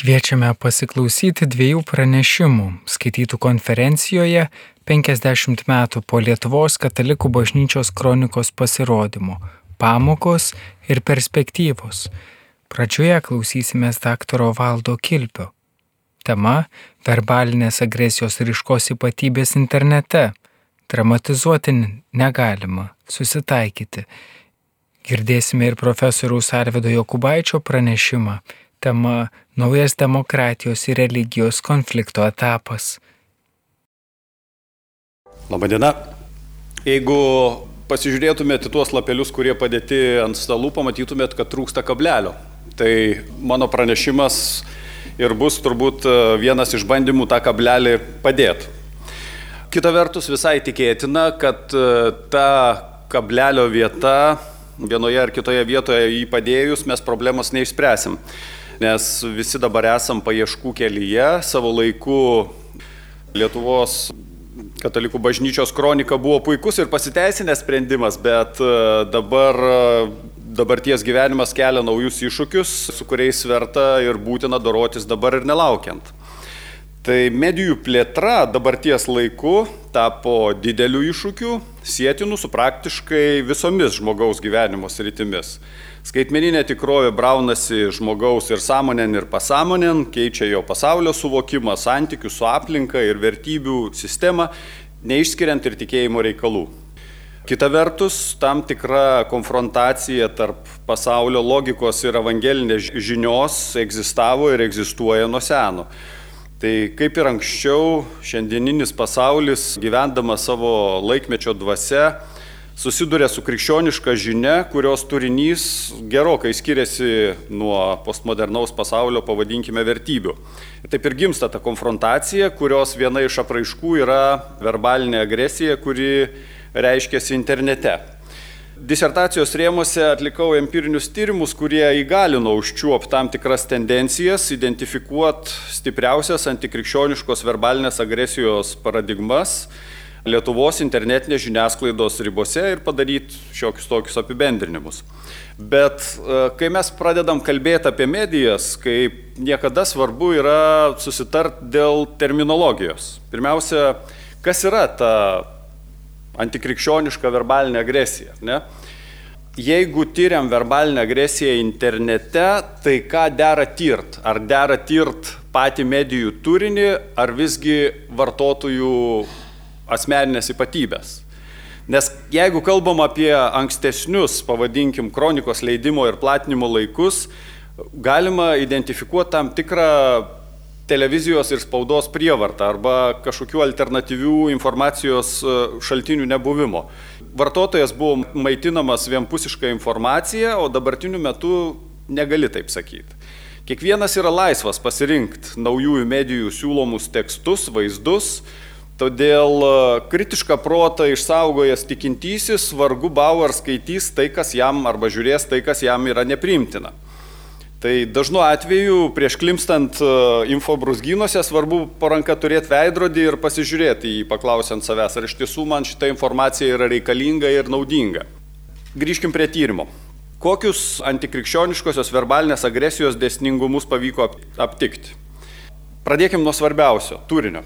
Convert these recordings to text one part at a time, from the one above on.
Kviečiame pasiklausyti dviejų pranešimų, skaitytų konferencijoje 50 metų po Lietuvos katalikų bažnyčios kronikos pasirodymo - pamokos ir perspektyvos. Pradžioje klausysimės daktaro Valdo Kilpio. Tema - verbalinės agresijos ryškos ypatybės internete. Dramatizuoti negalima, susitaikyti. Girdėsime ir profesoriaus Arvido Jokubaičio pranešimą tema Naujas demokratijos ir religijos konflikto etapas. Labadiena. Jeigu pasižiūrėtumėte tuos lapelius, kurie padėti ant stalų, pamatytumėt, kad trūksta kablelio. Tai mano pranešimas ir bus turbūt vienas iš bandymų tą kablelį padėti. Kita vertus visai tikėtina, kad ta kablelio vieta vienoje ar kitoje vietoje jį padėjus mes problemos neišspręsim nes visi dabar esam paieškų kelyje, savo laiku Lietuvos katalikų bažnyčios kronika buvo puikus ir pasiteisinęs sprendimas, bet e, dabar e, dabarties gyvenimas kelia naujus iššūkius, su kuriais verta ir būtina dorotis dabar ir nelaukiant. Tai medijų plėtra dabarties laiku tapo dideliu iššūkiu, sėtinu su praktiškai visomis žmogaus gyvenimo sritimis. Skaitmeninė tikrovė braunasi žmogaus ir sąmonėn ir pasąmonėn, keičia jo pasaulio suvokimą, santykių su aplinka ir vertybių sistemą, neišskiriant ir tikėjimo reikalų. Kita vertus, tam tikra konfrontacija tarp pasaulio logikos ir evangelinės žinios egzistavo ir egzistuoja nuo seno. Tai kaip ir anksčiau, šiandieninis pasaulis, gyvendamas savo laikmečio dvasia, susiduria su krikščioniška žinia, kurios turinys gerokai skiriasi nuo postmodernaus pasaulio, pavadinkime, vertybių. Ir taip ir gimsta ta konfrontacija, kurios viena iš apraiškų yra verbalinė agresija, kuri reiškiasi internete. Disertacijos rėmose atlikau empirinius tyrimus, kurie įgalino užčiuop tam tikras tendencijas, identifikuot stipriausias antikrikščioniškos verbalinės agresijos paradigmas Lietuvos internetinės žiniasklaidos ribose ir padaryti šiokius tokius apibendrinimus. Bet e, kai mes pradedam kalbėti apie medijas, kai niekada svarbu yra susitart dėl terminologijos. Pirmiausia, kas yra ta antikrikščioniška verbalinė agresija? Ne? Jeigu tyriam verbalinę agresiją internete, tai ką dera tirt? Ar dera tirt patį medijų turinį, ar visgi vartotojų asmeninės ypatybės. Nes jeigu kalbam apie ankstesnius, pavadinkim, kronikos leidimo ir platinimo laikus, galima identifikuoti tam tikrą televizijos ir spaudos prievartą arba kažkokių alternatyvių informacijos e, šaltinių nebuvimo. Vartotojas buvo maitinamas vienpusišką informaciją, o dabartiniu metu negali taip sakyti. Kiekvienas yra laisvas pasirinkti naujųjų medijų siūlomus tekstus, vaizdus, Todėl e, kritišką protą išsaugojęs tikintysis vargu bau ar skaitys tai, kas jam arba žiūrės tai, kas jam yra nepriimtina. Tai dažnu atveju prieš klimstant e, infobrusgynuose svarbu paranka turėti veidrodį ir pasižiūrėti į paklausiant savęs, ar iš tiesų man šita informacija yra reikalinga ir naudinga. Grįžkim prie tyrimo. Kokius antikrikščioniškosios verbalinės agresijos desningumus pavyko aptikti? Pradėkim nuo svarbiausio - turinio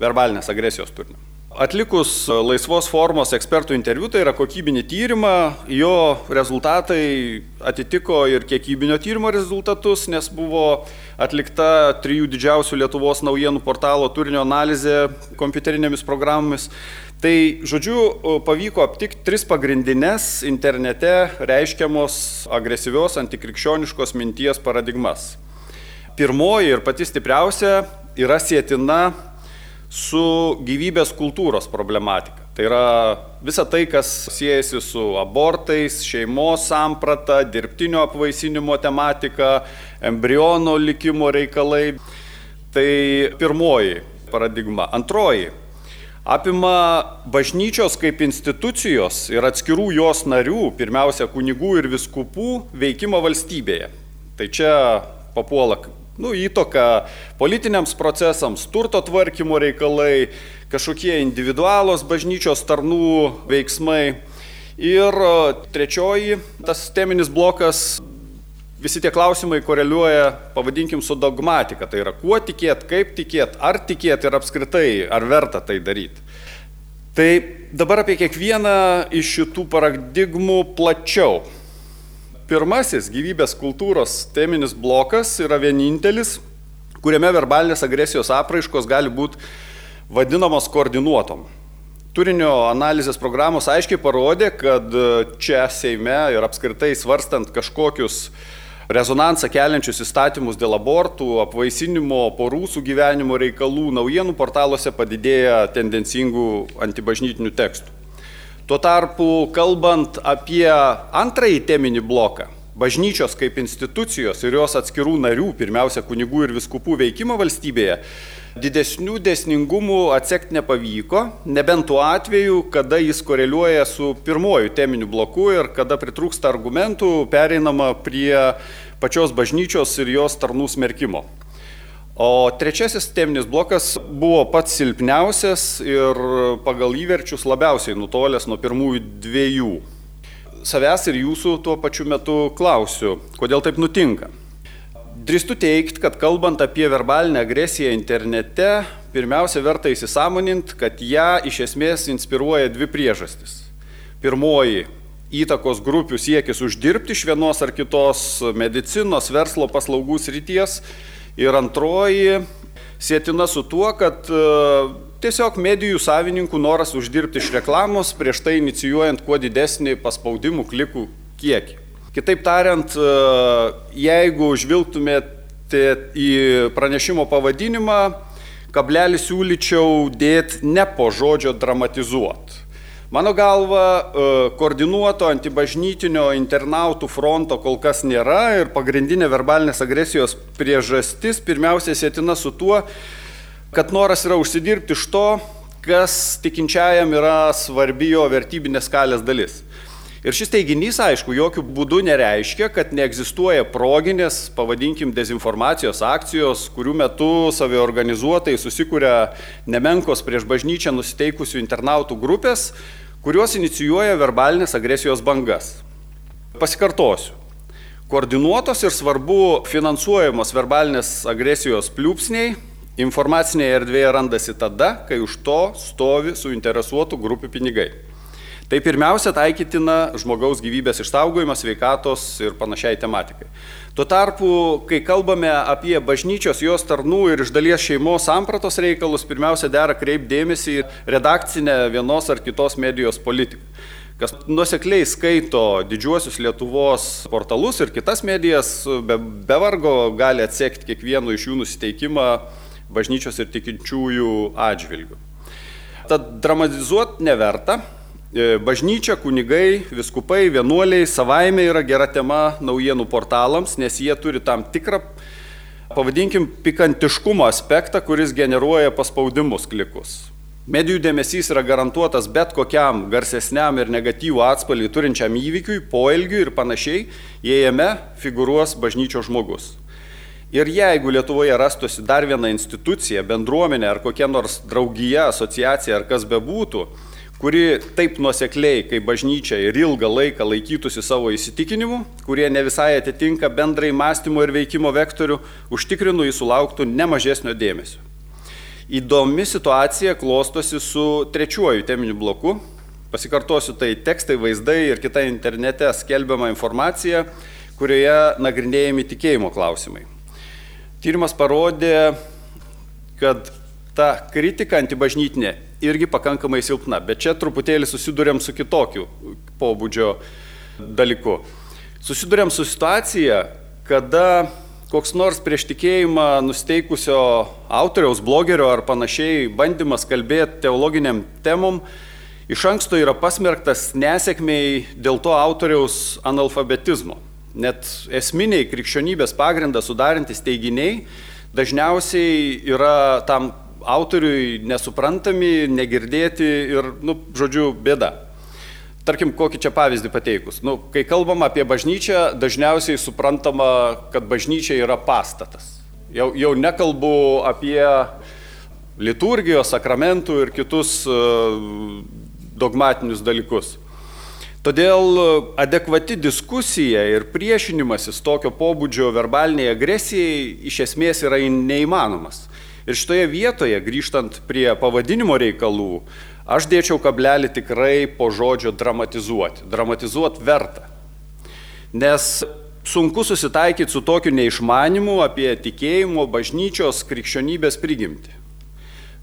verbalinės agresijos turinio. Atlikus laisvos formos ekspertų interviu, tai yra kokybinį tyrimą, jo rezultatai atitiko ir kiekybinio tyrimo rezultatus, nes buvo atlikta trijų didžiausių Lietuvos naujienų portalo turinio analizė kompiuterinėmis programomis. Tai, žodžiu, pavyko aptikti tris pagrindinės internete reiškiamos agresyvios antikrikščioniškos minties paradigmas. Pirmoji ir pati stipriausia yra sėtina su gyvybės kultūros problematika. Tai yra visa tai, kas siejasi su abortais, šeimos samprata, dirbtinio apvaisinimo tematika, embriono likimo reikalai. Tai pirmoji paradigma. Antroji apima bažnyčios kaip institucijos ir atskirų jos narių, pirmiausia kunigų ir viskupų, veikimo valstybėje. Tai čia papuola nu, įtoka politiniams procesams, turto tvarkymo reikalai, kažkokie individualos bažnyčios tarnų veiksmai. Ir trečioji, tas teminis blokas visi tie klausimai koreliuoja, pavadinkim, su dogmatika. Tai yra, kuo tikėt, kaip tikėt, ar tikėt ir apskritai, ar verta tai daryti. Tai dabar apie kiekvieną iš šitų paradigmų plačiau. Pirmasis gyvybės kultūros teminis blokas yra vienintelis, kuriame verbalinės agresijos apraiškos gali būti vadinamos koordinuotom. Turinio analizės programos aiškiai parodė, kad čia Seime ir apskritai svarstant kažkokius rezonansą keliančius įstatymus dėl abortų, apvaisinimo, porų sugyvenimo reikalų, naujienų portaluose padidėja tendencingų antibažnytinių tekstų. Tuo tarpu, kalbant apie antrąjį teminį bloką, bažnyčios kaip institucijos ir jos atskirų narių, pirmiausia kunigų ir viskupų veikimo valstybėje, didesnių desningumų atsekti nepavyko, nebent tuo atveju, kada jis koreliuoja su pirmoju teminiu bloku ir kada pritrūksta argumentų, pereinama prie pačios bažnyčios ir jos tarnų smerkimo. O trečiasis teminis blokas buvo pats silpniausias ir pagal įverčius labiausiai nutolęs nuo pirmųjų dviejų. Savęs ir jūsų tuo pačiu metu klausiu, kodėl taip nutinka. Drįstu teikti, kad kalbant apie verbalinę agresiją internete, pirmiausia verta įsisamonint, kad ją iš esmės inspiruoja dvi priežastis. Pirmoji - įtakos grupių siekis uždirbti iš vienos ar kitos medicinos, verslo paslaugų srities Ir antroji sėtina su tuo, kad e, tiesiog medijų savininkų noras uždirbti iš reklamos, prieš tai inicijuojant kuo didesnį paspaudimų klikų kiekį. Kitaip tariant, e, jeigu žvilgtumėte į pranešimo pavadinimą, kablelį siūlyčiau dėti ne po žodžio dramatizuot. Mano galva, e, koordinuoto antibažnytinio internautų fronto kol kas nėra ir pagrindinė verbalinės agresijos priežastis pirmiausia sėtina su tuo, kad noras yra užsidirbti iš to, kas tikinčiajam yra svarbi jo vertybinės skalės dalis. Ir šis teiginys, aišku, jokių būdų nereiškia, kad neegzistuoja proginės, pavadinkim, dezinformacijos akcijos, kurių metu saviorganizuotai susikūrė nemenkos prieš bažnyčią nusiteikusių internautų grupės, kuriuos inicijuoja verbalinės agresijos bangas. Pasikartosiu. Koordinuotos ir svarbu finansuojamos verbalinės agresijos pliūpsniai informacinėje erdvėje randasi tada, kai už to stovi suinteresuotų grupių pinigai. Tai pirmiausia taikytina žmogaus gyvybės išsaugojimas, veikatos ir panašiai tematikai. Tuo tarpu, kai kalbame apie bažnyčios, jos tarnų ir iš dalies šeimos sampratos reikalus, pirmiausia dera kreipdėmėsi į redakcinę vienos ar kitos medijos politiką. Kas nusekliai skaito didžiuosius Lietuvos portalus ir kitas medijas, be, be vargo gali atsekti kiekvieno iš jų nusiteikimą bažnyčios ir tikinčiųjų atžvilgių. Tad dramatizuoti neverta, bažnyčia, kunigai, viskupai, vienuoliai savaime yra gera tema naujienų portalams, nes jie turi tam tikrą, pavadinkim, pikantiškumo aspektą, kuris generuoja paspaudimus klikus. Medijų dėmesys yra garantuotas bet kokiam garsesniam ir negatyvų atspalvį turinčiam įvykiui, poelgiui ir panašiai, jei jame figūruos bažnyčios žmogus. Ir jeigu Lietuvoje rastųsi dar viena institucija, bendruomenė ar kokia nors draugija, asociacija ar kas bebūtų, kuri taip nuosekliai kaip bažnyčia ir ilgą laiką laikytųsi savo įsitikinimų, kurie ne visai atitinka bendrai mąstymo ir veikimo vektorių, užtikrinu jį sulauktų nemažesnio dėmesio. Įdomi situacija klostosi su trečiuoju teminiu bloku. Pasikartosiu, tai tekstai, vaizdai ir kita internete skelbiama informacija, kurioje nagrinėjami tikėjimo klausimai. Tyrimas parodė, kad ta kritika antibažnytinė irgi pakankamai silpna, bet čia truputėlį susidurėm su kitokiu pobūdžio dalyku. Susidurėm su situacija, kada koks nors prieš tikėjimą nusteikusio autoriaus, blogerio ar panašiai bandymas kalbėti teologiniam temom iš anksto yra pasmerktas nesėkmiai dėl to autoriaus analfabetizmo. Net esminiai krikščionybės pagrindą sudarantis teiginiai dažniausiai yra tam autoriui nesuprantami, negirdėti ir, nu, žodžiu, bėda. Tarkim, kokį čia pavyzdį pateikus. Nu, kai kalbam apie bažnyčią, dažniausiai suprantama, kad bažnyčia yra pastatas. Jau, jau nekalbu apie liturgijos, sakramentų ir kitus uh, dogmatinius dalykus. Todėl adekvati diskusija ir priešinimasis tokio pobūdžio verbaliniai agresijai iš esmės yra neįmanomas. Ir šitoje vietoje, grįžtant prie pavadinimo reikalų, aš dėčiau kablelį tikrai po žodžio dramatizuoti. Dramatizuoti verta. Nes sunku susitaikyti su tokiu neišmanimu apie tikėjimo, bažnyčios, krikščionybės prigimti.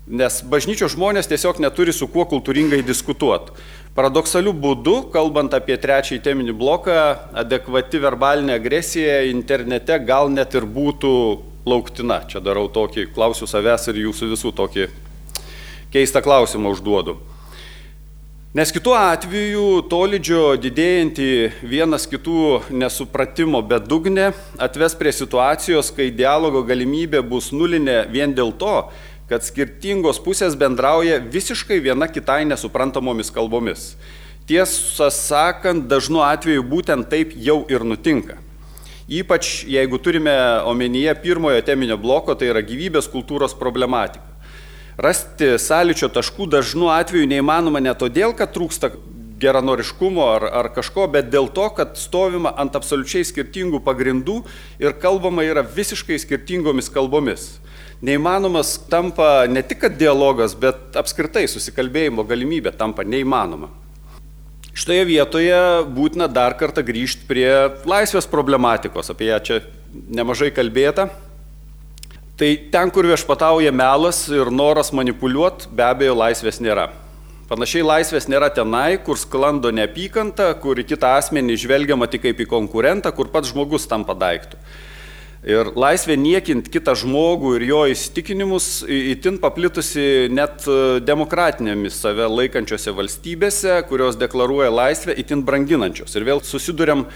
Nes bažnyčios žmonės tiesiog neturi su kuo kultūringai diskutuoti. Paradoksaliu būdu, kalbant apie trečiąjį teminį bloką, adekvati verbalinė agresija internete gal net ir būtų lauktina. Čia darau tokį, klausiu savęs ir jūsų visų tokį keistą klausimą užduodu. Nes kitu atveju tolydžio didėjantį vienas kitų nesupratimo bedugnė atves prie situacijos, kai dialogo galimybė bus nulinė vien dėl to, kad skirtingos pusės bendrauja visiškai viena kitai nesuprantamomis kalbomis. Tiesą sakant, dažnu atveju būtent taip jau ir nutinka. Ypač jeigu turime omenyje pirmojo teminio bloko, tai yra gyvybės kultūros problematika. Rasti sąlyčio taškų dažnu atveju neįmanoma ne todėl, kad trūksta geranoriškumo ar, ar kažko, bet dėl to, kad stovima ant absoliučiai skirtingų pagrindų ir kalbama yra visiškai skirtingomis kalbomis neįmanomas tampa ne tik dialogas, bet apskritai susikalbėjimo galimybė tampa neįmanoma. Šitoje vietoje būtina dar kartą grįžti prie laisvės problematikos, apie ją čia nemažai kalbėta. Tai ten, kur viešpatauja melas ir noras manipuliuoti, be abejo laisvės nėra. Panašiai laisvės nėra tenai, kur sklando neapykanta, kur į kitą asmenį žvelgiama tik kaip į konkurentą, kur pats žmogus tampa daiktų. Ir laisvė niekint kitą žmogų ir jo įsitikinimus įtin paplitusi net e, demokratinėmis save laikančiose valstybėse, kurios deklaruoja laisvę, įtin branginančios. Ir vėl susidurėm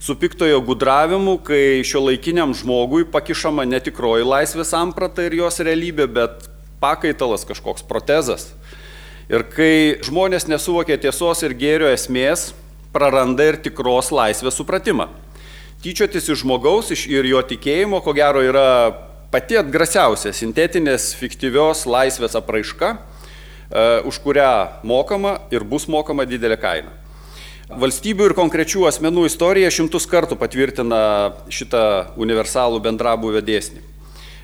su piktojo gudravimu, kai šio laikiniam žmogui pakišama netikroji laisvės samprata ir jos realybė, bet pakaitalas kažkoks protezas. Ir kai žmonės nesuvokia tiesos ir gėrio esmės, praranda ir tikros laisvės supratimą tyčiotis iš žmogaus iš ir jo tikėjimo, ko gero, yra pati atgrasiausia sintetinės fiktyvios laisvės apraiška, e, už kurią mokama ir bus mokama didelė kaina. Valstybių ir konkrečių asmenų istorija šimtus kartų patvirtina šitą universalų bendrabuvę dėsnį.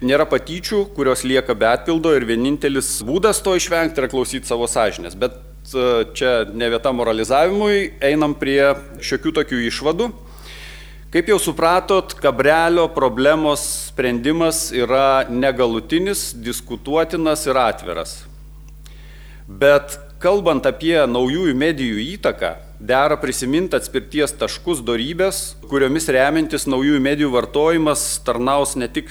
Nėra patyčių, kurios lieka be atpildo ir vienintelis būdas to išvengti yra klausyti savo sąžinės. Bet e, čia ne vieta moralizavimui, einam prie šiokių tokių išvadų. Kaip jau supratot, kabrelio problemos sprendimas yra negalutinis, diskutuotinas ir atviras. Bet kalbant apie naujųjų medijų įtaką, dera prisiminti atspirties taškus darybės, kuriomis remiantis naujųjų medijų vartojimas tarnaus ne tik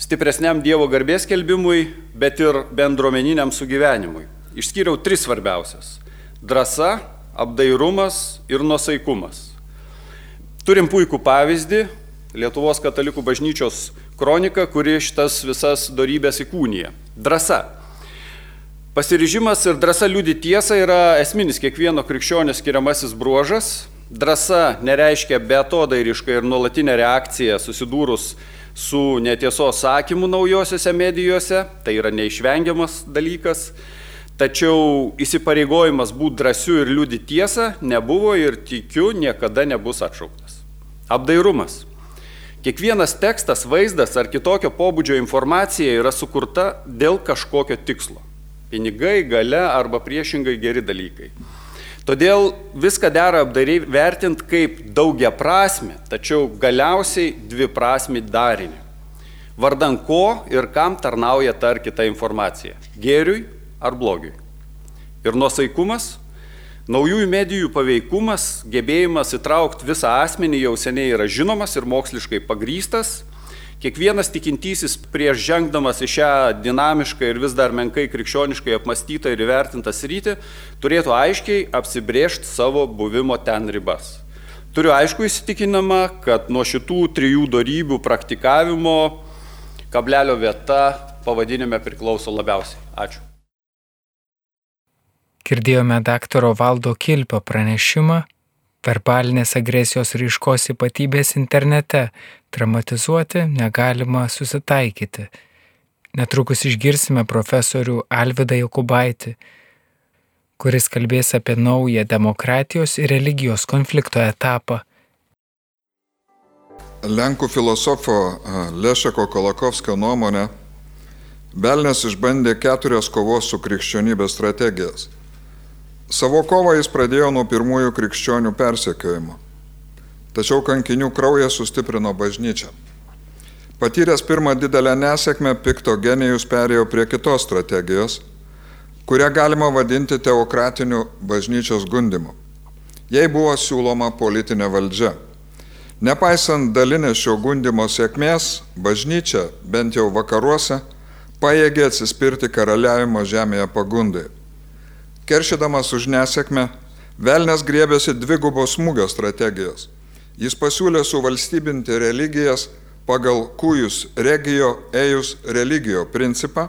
stipresniam Dievo garbės kelbimui, bet ir bendruomeniniam sugyvenimui. Išskyriau tris svarbiausias - drąsa, apdairumas ir nusaikumas. Turim puikų pavyzdį Lietuvos katalikų bažnyčios kronika, kuri šitas visas darybės įkūnyje. Drasa. Pasiryžimas ir drąsa liūdį tiesą yra esminis kiekvieno krikščionio skiriamasis bruožas. Drąsa nereiškia betodairišką ir nuolatinę reakciją susidūrus su netiesos sakymu naujosiuose medijose, tai yra neišvengiamas dalykas. Tačiau įsipareigojimas būti drąsiu ir liūdį tiesą nebuvo ir tikiu niekada nebus atšauktas. Apdairumas. Kiekvienas tekstas, vaizdas ar kitokio pobūdžio informacija yra sukurta dėl kažkokio tikslo. Pinigai, gale arba priešingai geri dalykai. Todėl viską dera apdairiai vertinti kaip daugia prasme, tačiau galiausiai dvi prasme darinį. Vardan ko ir kam tarnauja ta ar kita informacija - gėriui ar blogiui. Ir nuosaikumas Naujųjų medijų paveikumas, gebėjimas įtraukti visą asmenį jau seniai yra žinomas ir moksliškai pagrystas. Kiekvienas tikintysis prieš žengdamas į šią dinamišką ir vis dar menkai krikščioniškai apmastytą ir įvertintą sritį turėtų aiškiai apsibriežti savo buvimo ten ribas. Turiu aišku įsitikinamą, kad nuo šitų trijų darybių praktikavimo kablelio vieta pavadinime priklauso labiausiai. Ačiū. Girdėjome daktaro Valdo Kilpio pranešimą verbalinės agresijos ryškos ypatybės internete dramatizuoti negalima susitaikyti. Netrukus išgirsime profesorių Alvidą Jokubaitį. kuris kalbės apie naują demokratijos ir religijos konflikto etapą. Lenkų filosofo Lešeko Kolakovskio nuomonė, Belnes išbandė keturias kovos su krikščionybė strategijas. Savo kovą jis pradėjo nuo pirmųjų krikščionių persekiojimo. Tačiau kankinių kraujas sustiprino bažnyčią. Patyręs pirmą didelę nesėkmę, pikto genijus perėjo prie kitos strategijos, kurią galima vadinti teokratiniu bažnyčios gundimu. Jei buvo siūloma politinė valdžia. Nepaisant dalinės šio gundimo sėkmės, bažnyčia, bent jau vakaruose, pajėgė atsispirti karaliavimo žemėje pagundai. Keršydamas už nesėkmę, Velnes griebėsi dvigubos smūgio strategijos. Jis pasiūlė suvalstybinti religijas pagal kujus regio ejus religio principą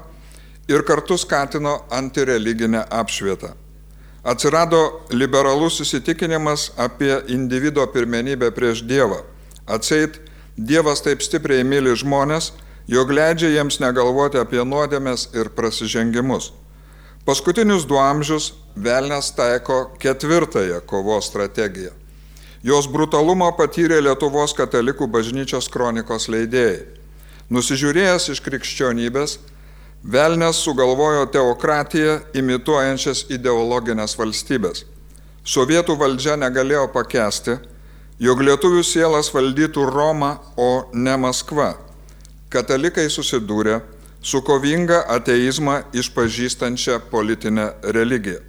ir kartu skatino antireliginę apšvietą. Atsirado liberalus įsitikinimas apie individuo pirmenybę prieš Dievą. Atseit, Dievas taip stipriai myli žmonės, jog leidžia jiems negalvoti apie nuodėmės ir prasižengimus. Paskutinius du amžius Velnes taiko ketvirtąją kovos strategiją. Jos brutalumą patyrė Lietuvos katalikų bažnyčios kronikos leidėjai. Nusižiūrėjęs iš krikščionybės, Velnes sugalvojo teokratiją imituojančias ideologinės valstybės. Sovietų valdžia negalėjo pakesti, jog lietuvių sielas valdytų Roma, o ne Maskva. Katalikai susidūrė su kovinga ateizmą išpažįstančia politinė religija.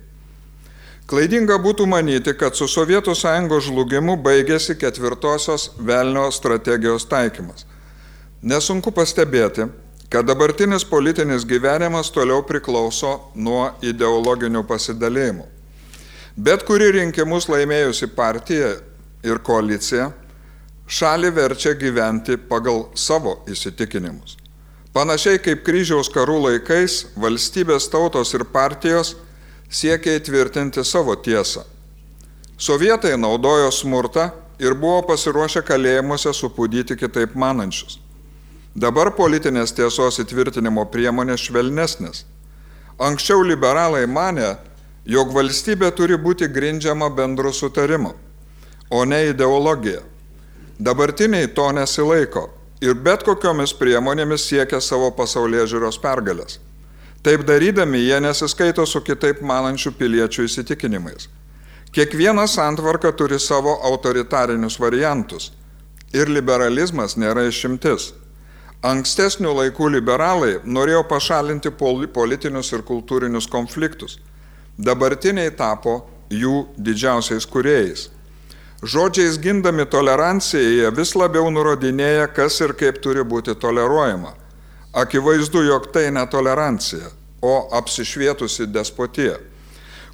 Klaidinga būtų manyti, kad su Sovietų sąjungos žlugimu baigėsi ketvirtosios velnio strategijos taikymas. Nesunku pastebėti, kad dabartinis politinis gyvenimas toliau priklauso nuo ideologinių pasidalėjimų. Bet kuri rinkimus laimėjusi partija ir koalicija šalį verčia gyventi pagal savo įsitikinimus. Panašiai kaip kryžiaus karų laikais valstybės tautos ir partijos – siekia įtvirtinti savo tiesą. Sovietai naudojo smurtą ir buvo pasiruošę kalėjimuose supūdyti kitaip manančius. Dabar politinės tiesos įtvirtinimo priemonės švelnesnės. Anksčiau liberalai mane, jog valstybė turi būti grindžiama bendru sutarimu, o ne ideologija. Dabartiniai to nesilaiko ir bet kokiomis priemonėmis siekia savo pasaulyje žiūros pergalės. Taip darydami jie nesiskaito su kitaip manančių piliečių įsitikinimais. Kiekviena santvarka turi savo autoritarinius variantus ir liberalizmas nėra išimtis. Ankstesnių laikų liberalai norėjo pašalinti politinius ir kultūrinius konfliktus. Dabartiniai tapo jų didžiausiais kuriejais. Žodžiais gindami toleranciją jie vis labiau nurodinėja, kas ir kaip turi būti toleruojama. Akivaizdu, jog tai netolerancija, o apsišvietusi despotija.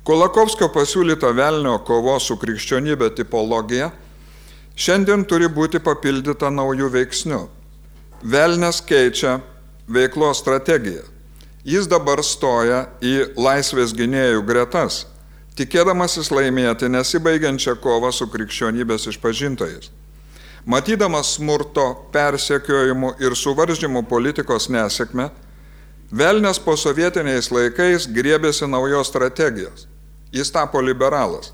Kolakovskio pasiūlyta velnio kovos su krikščionybė tipologija šiandien turi būti papildyta naujų veiksnių. Velnes keičia veiklos strategiją. Jis dabar stoja į laisvės gynėjų gretas, tikėdamasis laimėti nesibaigiančią kovą su krikščionybės išpažintojais. Matydamas smurto, persekiojimų ir suvaržymų politikos nesėkmę, Velnes po sovietiniais laikais griebėsi naujos strategijos. Jis tapo liberalas,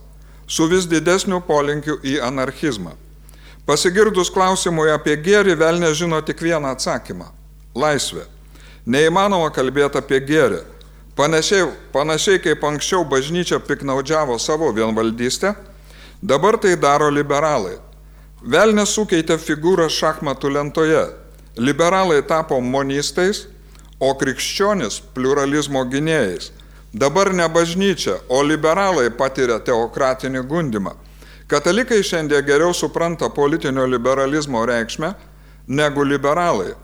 su vis didesniu polinkiu į anarchizmą. Pasigirdus klausimui apie gėrį, Velnė žino tik vieną atsakymą - laisvė. Neįmanoma kalbėti apie gėrį. Panašiai, panašiai kaip anksčiau bažnyčia piknaudžiavo savo vienvaldystę, dabar tai daro liberalai Velnes sukeitė figūrą šachmatų lentoje. Liberalai tapo monistais, o krikščionis pluralizmo gynėjais. Dabar ne bažnyčia, o liberalai patiria teokratinį gundimą. Katalikai šiandien geriau supranta politinio liberalizmo reikšmę negu liberalai.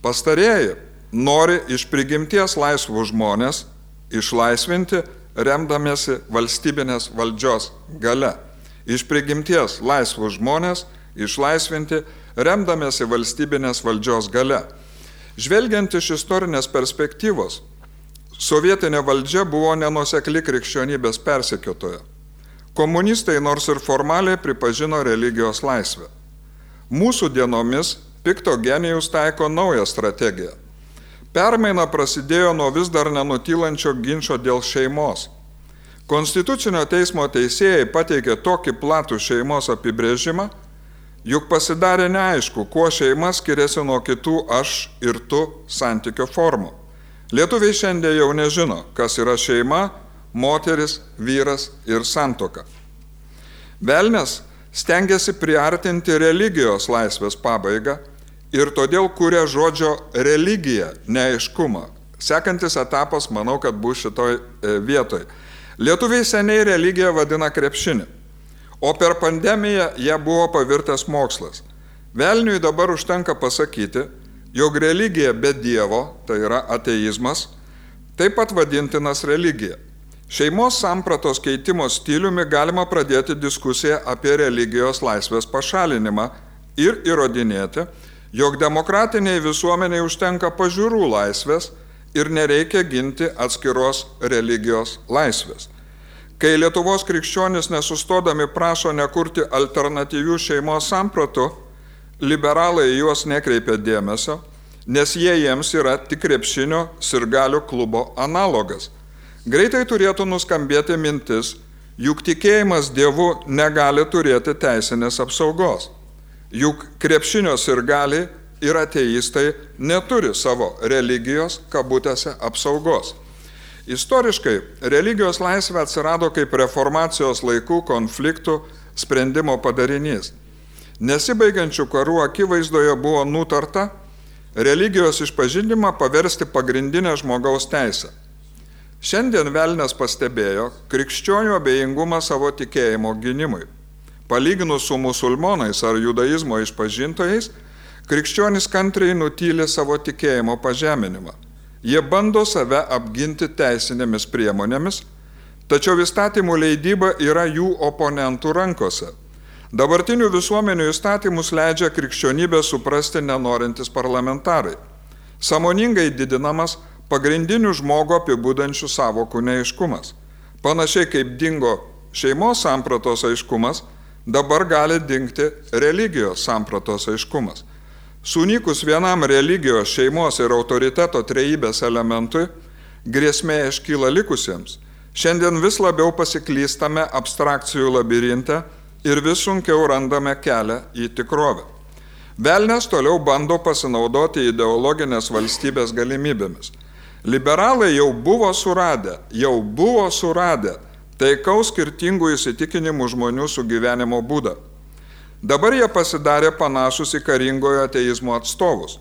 Pastarieji nori iš prigimties laisvų žmonės išlaisvinti remdamėsi valstybinės valdžios gale iš prigimties laisvus žmonės išlaisvinti, remdamėsi valstybinės valdžios gale. Žvelgiant iš istorinės perspektyvos, sovietinė valdžia buvo nenusekli krikščionybės persekiotoja. Komunistai nors ir formaliai pripažino religijos laisvę. Mūsų dienomis pikto genijus taiko naują strategiją. Permaina prasidėjo nuo vis dar nenutylančio ginčio dėl šeimos Konstitucinio teismo teisėjai pateikė tokį platų šeimos apibrėžimą, juk pasidarė neaišku, kuo šeima skiriasi nuo kitų aš ir tu santykio formų. Lietuviai šiandien jau nežino, kas yra šeima, moteris, vyras ir santoka. Velnes stengiasi priartinti religijos laisvės pabaigą ir todėl kuria žodžio religija neaiškumą. Sekantis etapas, manau, kad bus šitoj e, vietoj. Lietuviai seniai religiją vadina krepšinį, o per pandemiją jie buvo pavirtas mokslas. Velniui dabar užtenka pasakyti, jog religija be Dievo, tai yra ateizmas, taip pat vadintinas religija. Šeimos sampratos keitimo stiliumi galima pradėti diskusiją apie religijos laisvės pašalinimą ir įrodinėti, jog demokratiniai visuomeniai užtenka pažiūrų laisvės ir nereikia ginti atskiros religijos laisvės. Kai Lietuvos krikščionis nesustodami prašo nekurti alternatyvių šeimos sampratų, liberalai juos nekreipia dėmesio, nes jie jiems yra tik krepšinio sirgalių klubo analogas. Greitai turėtų nuskambėti mintis, juk tikėjimas Dievu negali turėti teisinės apsaugos. Juk krepšinio sirgaliai ir ateistai neturi savo religijos kabutėse apsaugos. Istoriškai religijos laisvė atsirado kaip reformacijos laikų konfliktų sprendimo padarinys. Nesibaigiančių karų akivaizdoje buvo nutarta religijos išpažinimą paversti pagrindinę žmogaus teisę. Šiandien Velnes pastebėjo krikščionių abejingumą savo tikėjimo gynimui. Palyginus su musulmonais ar judaizmo išpažintojais, krikščionys kantriai nutylė savo tikėjimo pažeminimą. Jie bando save apginti teisinėmis priemonėmis, tačiau įstatymų leidyba yra jų oponentų rankose Dabartinių visuomenių įstatymus leidžia krikščionybę suprasti nenorintis parlamentarai. Samoningai didinamas pagrindinių žmogo apibūdančių savokų neiškumas. Panašiai kaip dingo šeimos sampratos aiškumas, dabar gali dingti religijos sampratos aiškumas. Sunykus vienam religijos, šeimos ir autoriteto trejybės elementui, grėsmė iškyla likusiems. Šiandien vis labiau pasiklystame abstrakcijų labirinte ir vis sunkiau randame kelią į tikrovę. Velnes toliau bando pasinaudoti ideologinės valstybės galimybėmis. Liberalai jau buvo suradę, jau buvo suradę taikaus skirtingų įsitikinimų žmonių sugyvenimo būdą. Dabar jie pasidarė panašus į karingojo ateizmo atstovus.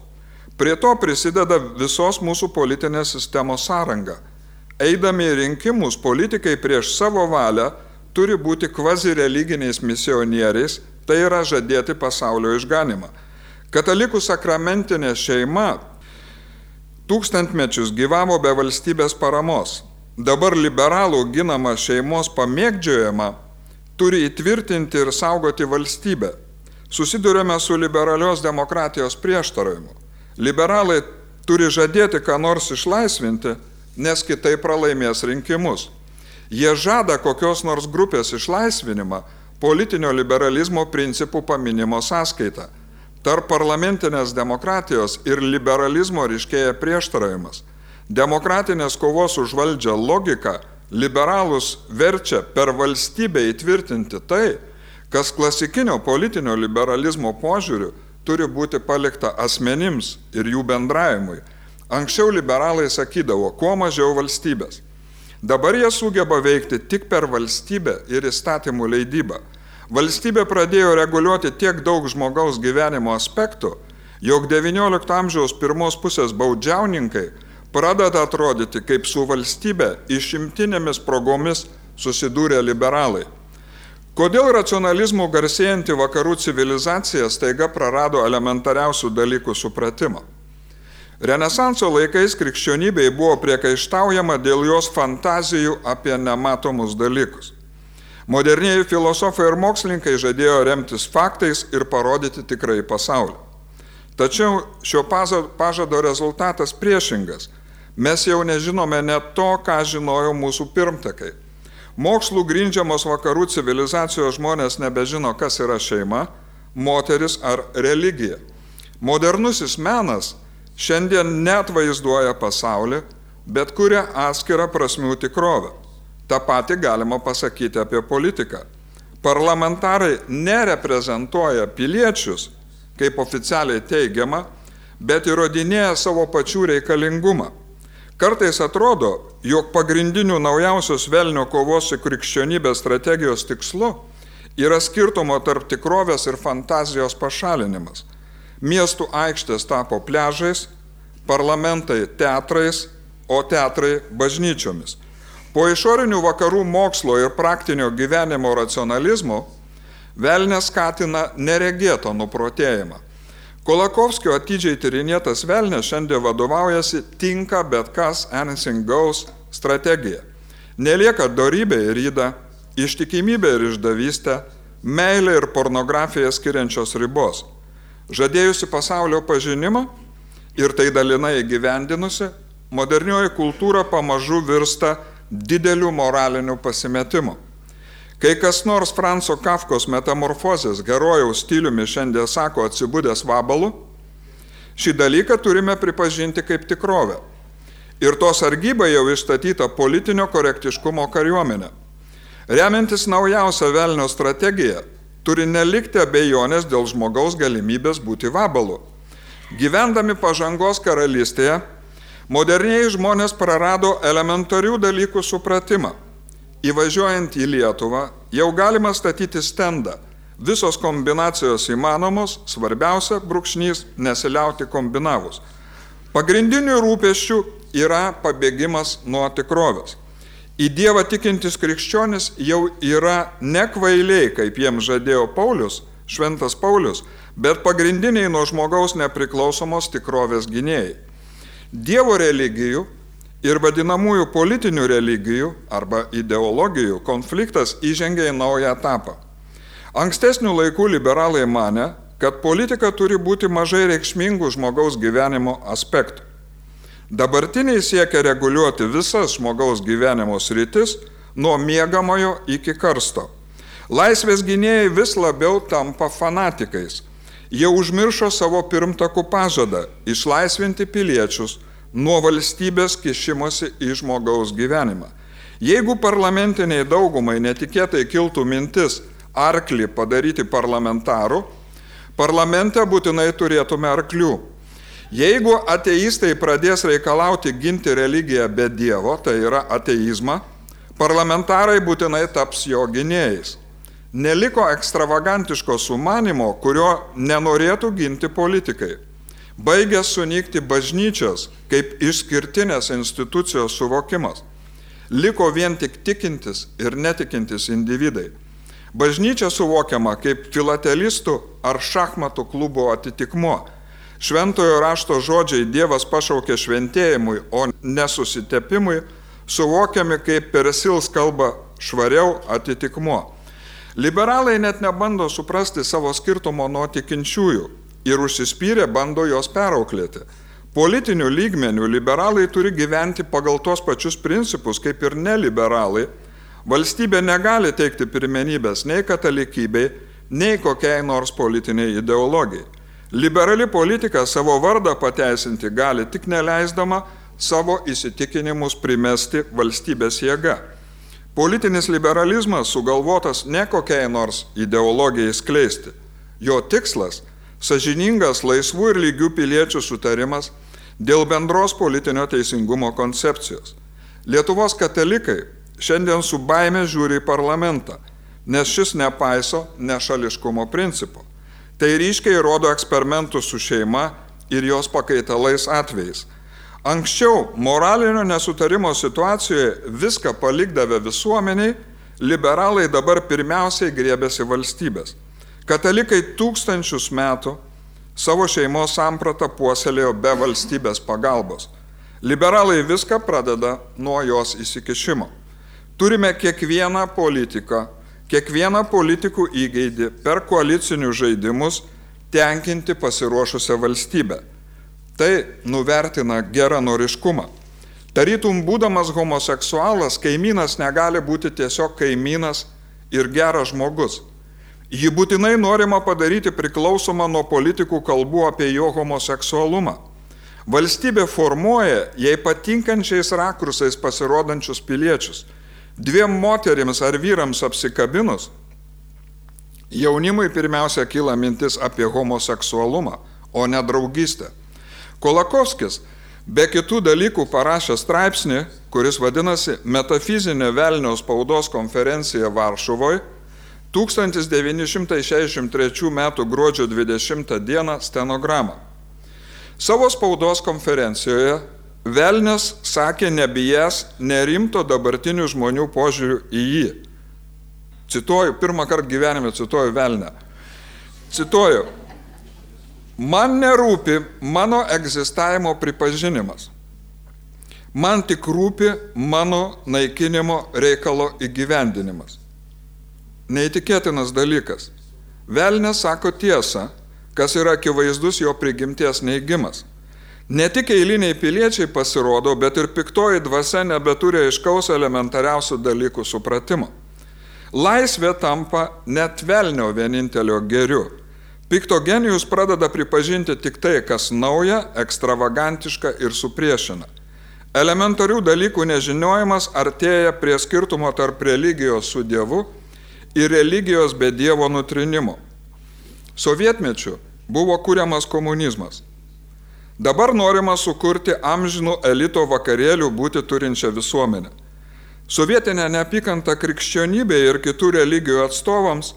Prie to prisideda visos mūsų politinės sistemos sąranga. Eidami į rinkimus, politikai prieš savo valią turi būti kvazi religiniais misionieriais, tai yra žadėti pasaulio išganimą. Katalikų sakramentinė šeima tūkstantmečius gyvavo be valstybės paramos. Dabar liberalų ginama šeimos pamėgdžiojama turi įtvirtinti ir saugoti valstybę. Susidurėme su liberalios demokratijos prieštaravimu. Liberalai turi žadėti, ką nors išlaisvinti, nes kitaip pralaimės rinkimus. Jie žada kokios nors grupės išlaisvinimą politinio liberalizmo principų paminimo sąskaita. Tarp parlamentinės demokratijos ir liberalizmo ryškėja prieštaravimas. Demokratinės kovos už valdžią logika liberalus verčia per valstybę įtvirtinti tai, kas klasikinio politinio liberalizmo požiūriu turi būti palikta asmenims ir jų bendravimui. Anksčiau liberalai sakydavo, kuo mažiau valstybės. Dabar jie sugeba veikti tik per valstybę ir įstatymų leidybą. Valstybė pradėjo reguliuoti tiek daug žmogaus gyvenimo aspektų, jog XIX amžiaus pirmos pusės baudžiauninkai pradeda atrodyti kaip su valstybė išimtinėmis progomis susidūrė liberalai. Kodėl racionalizmų garsėjanti vakarų civilizacija staiga prarado elementariausių dalykų supratimą? Renesanso laikais krikščionybei buvo priekaištaujama dėl jos fantazijų apie nematomus dalykus. Modernieji filosofai ir mokslininkai žadėjo remtis faktais ir parodyti tikrai pasaulį. Tačiau šio pažado rezultatas priešingas. Mes jau nežinome net to, ką žinojo mūsų pirmtakai. Mokslų grindžiamos vakarų civilizacijos žmonės nebežino, kas yra šeima, moteris ar religija. Modernusis menas šiandien net vaizduoja pasaulį, bet kuria atskirą prasmių tikrovę. Ta pati galima pasakyti apie politiką. Parlamentarai nereprezentuoja piliečius, kaip oficialiai teigiama, bet įrodinėja savo pačių reikalingumą. Kartais atrodo, jog pagrindinių naujausios velnio kovos su krikščionybės strategijos tikslu yra skirtumo tarp tikrovės ir fantazijos pašalinimas. Miestų aikštės tapo pležais, parlamentai teatrais, o teatrai bažnyčiomis. Po išorinių vakarų mokslo ir praktinio gyvenimo racionalizmo velnės skatina neregėtą nuprotėjimą. Kolakovskio atidžiai tyrinėtas velnės šiandien vadovaujasi tinka bet kas anything goes strategija. Nelieka darybė ir ryda, ištikimybė ir išdavystė, meilė ir pornografija skiriančios ribos. Žadėjusi pasaulio pažinimą ir tai dalinai įgyvendinusi, modernioji kultūra pamažu virsta dideliu moraliniu pasimetimu. Kai kas nors Franco Kafkos metamorfozės herojaus stiliumi šiandien sako atsibūdęs vabalu, šį dalyką turime pripažinti kaip tikrovę. Ir to sargyba jau išstatyta politinio korektiškumo kariuomenė. Remiantis naujausią velnio strategiją, turi nelikti abejonės dėl žmogaus galimybės būti vabalu. Gyvendami pažangos karalystėje, moderniai žmonės prarado elementarių dalykų supratimą Įvažiuojant į Lietuvą jau galima statyti stendą. Visos kombinacijos įmanomos, svarbiausia brūkšnys nesiliauti kombinavus. Pagrindinių rūpeščių yra pabėgimas nuo tikrovės. Į Dievą tikintis krikščionis jau yra ne kvailiai, kaip jiems žadėjo Paulius, šventas Paulius, bet pagrindiniai nuo žmogaus nepriklausomos tikrovės gynėjai. Dievo religijų ir vadinamųjų politinių religijų arba ideologijų konfliktas įžengė į naują etapą. Ankstesnių laikų liberalai mane, kad politika turi būti mažai reikšmingų žmogaus gyvenimo aspektų. Dabartiniai siekia reguliuoti visas žmogaus gyvenimo sritis nuo miegamojo iki karsto. Laisvės gynėjai vis labiau tampa fanatikais. Jie užmiršo savo pirmtakų pažadą išlaisvinti piliečius nuo valstybės kišimosi į žmogaus gyvenimą. Jeigu parlamentiniai daugumai netikėtai kiltų mintis arklį padaryti parlamentaru, parlamente būtinai turėtume arklių. Jeigu ateistai pradės reikalauti ginti religiją be Dievo, tai yra ateizmą, parlamentarai būtinai taps jo gynėjais. Neliko ekstravagantiško sumanimo, kurio nenorėtų ginti politikai. Baigė sunykti bažnyčios kaip išskirtinės institucijos suvokimas. Liko vien tik tikintis ir netikintis individai. Bažnyčia suvokiama kaip filatelistų ar šachmatų klubo atitikmuo. Šventojo rašto žodžiai Dievas pašaukė šventėjimui, o nesusitepimui, suvokiami kaip persils kalba švariau atitikmuo. Liberalai net nebando suprasti savo skirtumo nuo tikinčiųjų ir užsispyrę bando jos perauklėti. Politinių lygmenių liberalai turi gyventi pagal tos pačius principus kaip ir neliberalai. Valstybė negali teikti pirmenybės nei katalikybei, nei kokiai nors politiniai ideologijai. Liberali politika savo vardą pateisinti gali tik neleisdama savo įsitikinimus primesti valstybės jėga. Politinis liberalizmas sugalvotas ne kokiai nors ideologijai skleisti. Jo tikslas sažiningas laisvų ir lygių piliečių sutarimas dėl bendros politinio teisingumo koncepcijos. Lietuvos katalikai šiandien su baime žiūri į parlamentą, nes šis nepaiso nešališkumo principo. Tai ryškiai rodo eksperimentų su šeima ir jos pakaitalais atvejais. Anksčiau moralinio nesutarimo situacijoje viską palikdavę visuomeniai, liberalai dabar pirmiausiai griebėsi valstybės. Katalikai tūkstančius metų savo šeimos sampratą puoselėjo be valstybės pagalbos. Liberalai viską pradeda nuo jos įsikišimo. Turime kiekvieną politiką, kiekvieną politikų įgeidį per koalicinius žaidimus tenkinti pasiruošusią valstybę. Tai nuvertina geranoriškumą. Tarytum būdamas homoseksualas, kaimynas negali būti tiesiog kaimynas ir geras žmogus. Jį būtinai norima padaryti priklausomą nuo politikų kalbų apie jo homoseksualumą. Valstybė formuoja jai patinkančiais rakursais pasirodančius piliečius. Dviem moterims ar vyrams apsikabinus, jaunimui pirmiausia kyla mintis apie homoseksualumą, o ne draugystę. Kolakovskis be kitų dalykų parašė straipsnį, kuris vadinasi Metafizinė Velnio spaudos konferencija Varšuvoje 1963 m. gruodžio 20 d. stenogramą. Savo spaudos konferencijoje Velnes sakė nebijęs nerimto dabartinių žmonių požiūrių į jį. Cituoju, pirmą kartą gyvenime cituoju Velnę. Cituoju, man nerūpi mano egzistavimo pripažinimas. Man tik rūpi mano naikinimo reikalo įgyvendinimas. Neįtikėtinas dalykas. Velnės sako tiesą, kas yra akivaizdus jo prigimties neigimas. Ne tik eiliniai piliečiai pasirodo, bet ir piktoji dvasia nebeturi aiškaus elementariausių dalykų supratimo. Laisvė tampa net velnio vienintelio geriu. Pikto genijus pradeda pripažinti tik tai, kas nauja, ekstravagantiška ir supriešina. Elementarių dalykų nežinojimas artėja prie skirtumo tarp religijos su Dievu ir religijos be Dievo nutrinimo. Sovietmečiu buvo kuriamas komunizmas. Dabar norima sukurti amžinų elito vakarėlių būti turinčią visuomenę. Sovietinė neapykanta krikščionybė ir kitų religijų atstovams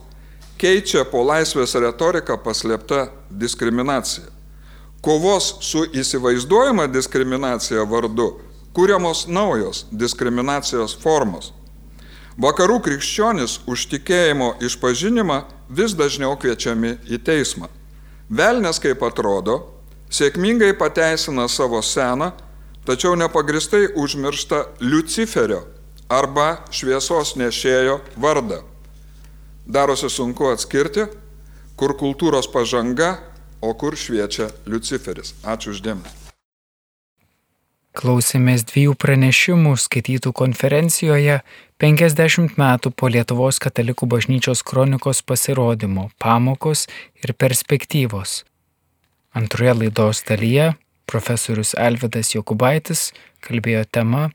keičia po laisvės retoriką paslėpta diskriminacija. Kovos su įsivaizduojama diskriminacija vardu kūriamos naujos diskriminacijos formos. Vakarų krikščionis už tikėjimo išpažinimą vis dažniau kviečiami į teismą. Velnes, kaip atrodo, sėkmingai pateisina savo seną, tačiau nepagristai užmiršta Luciferio arba šviesos nešėjo vardą. Darosi sunku atskirti, kur kultūros pažanga, o kur šviečia Luciferis. Ačiū uždėmesi. Klausėmės dviejų pranešimų skaitytų konferencijoje 50 metų po Lietuvos katalikų bažnyčios kronikos pasirodymo pamokos ir perspektyvos. Antroje laidos dalyje profesorius Alvidas Jokubaitis kalbėjo tema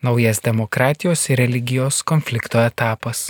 Naujas demokratijos ir religijos konflikto etapas.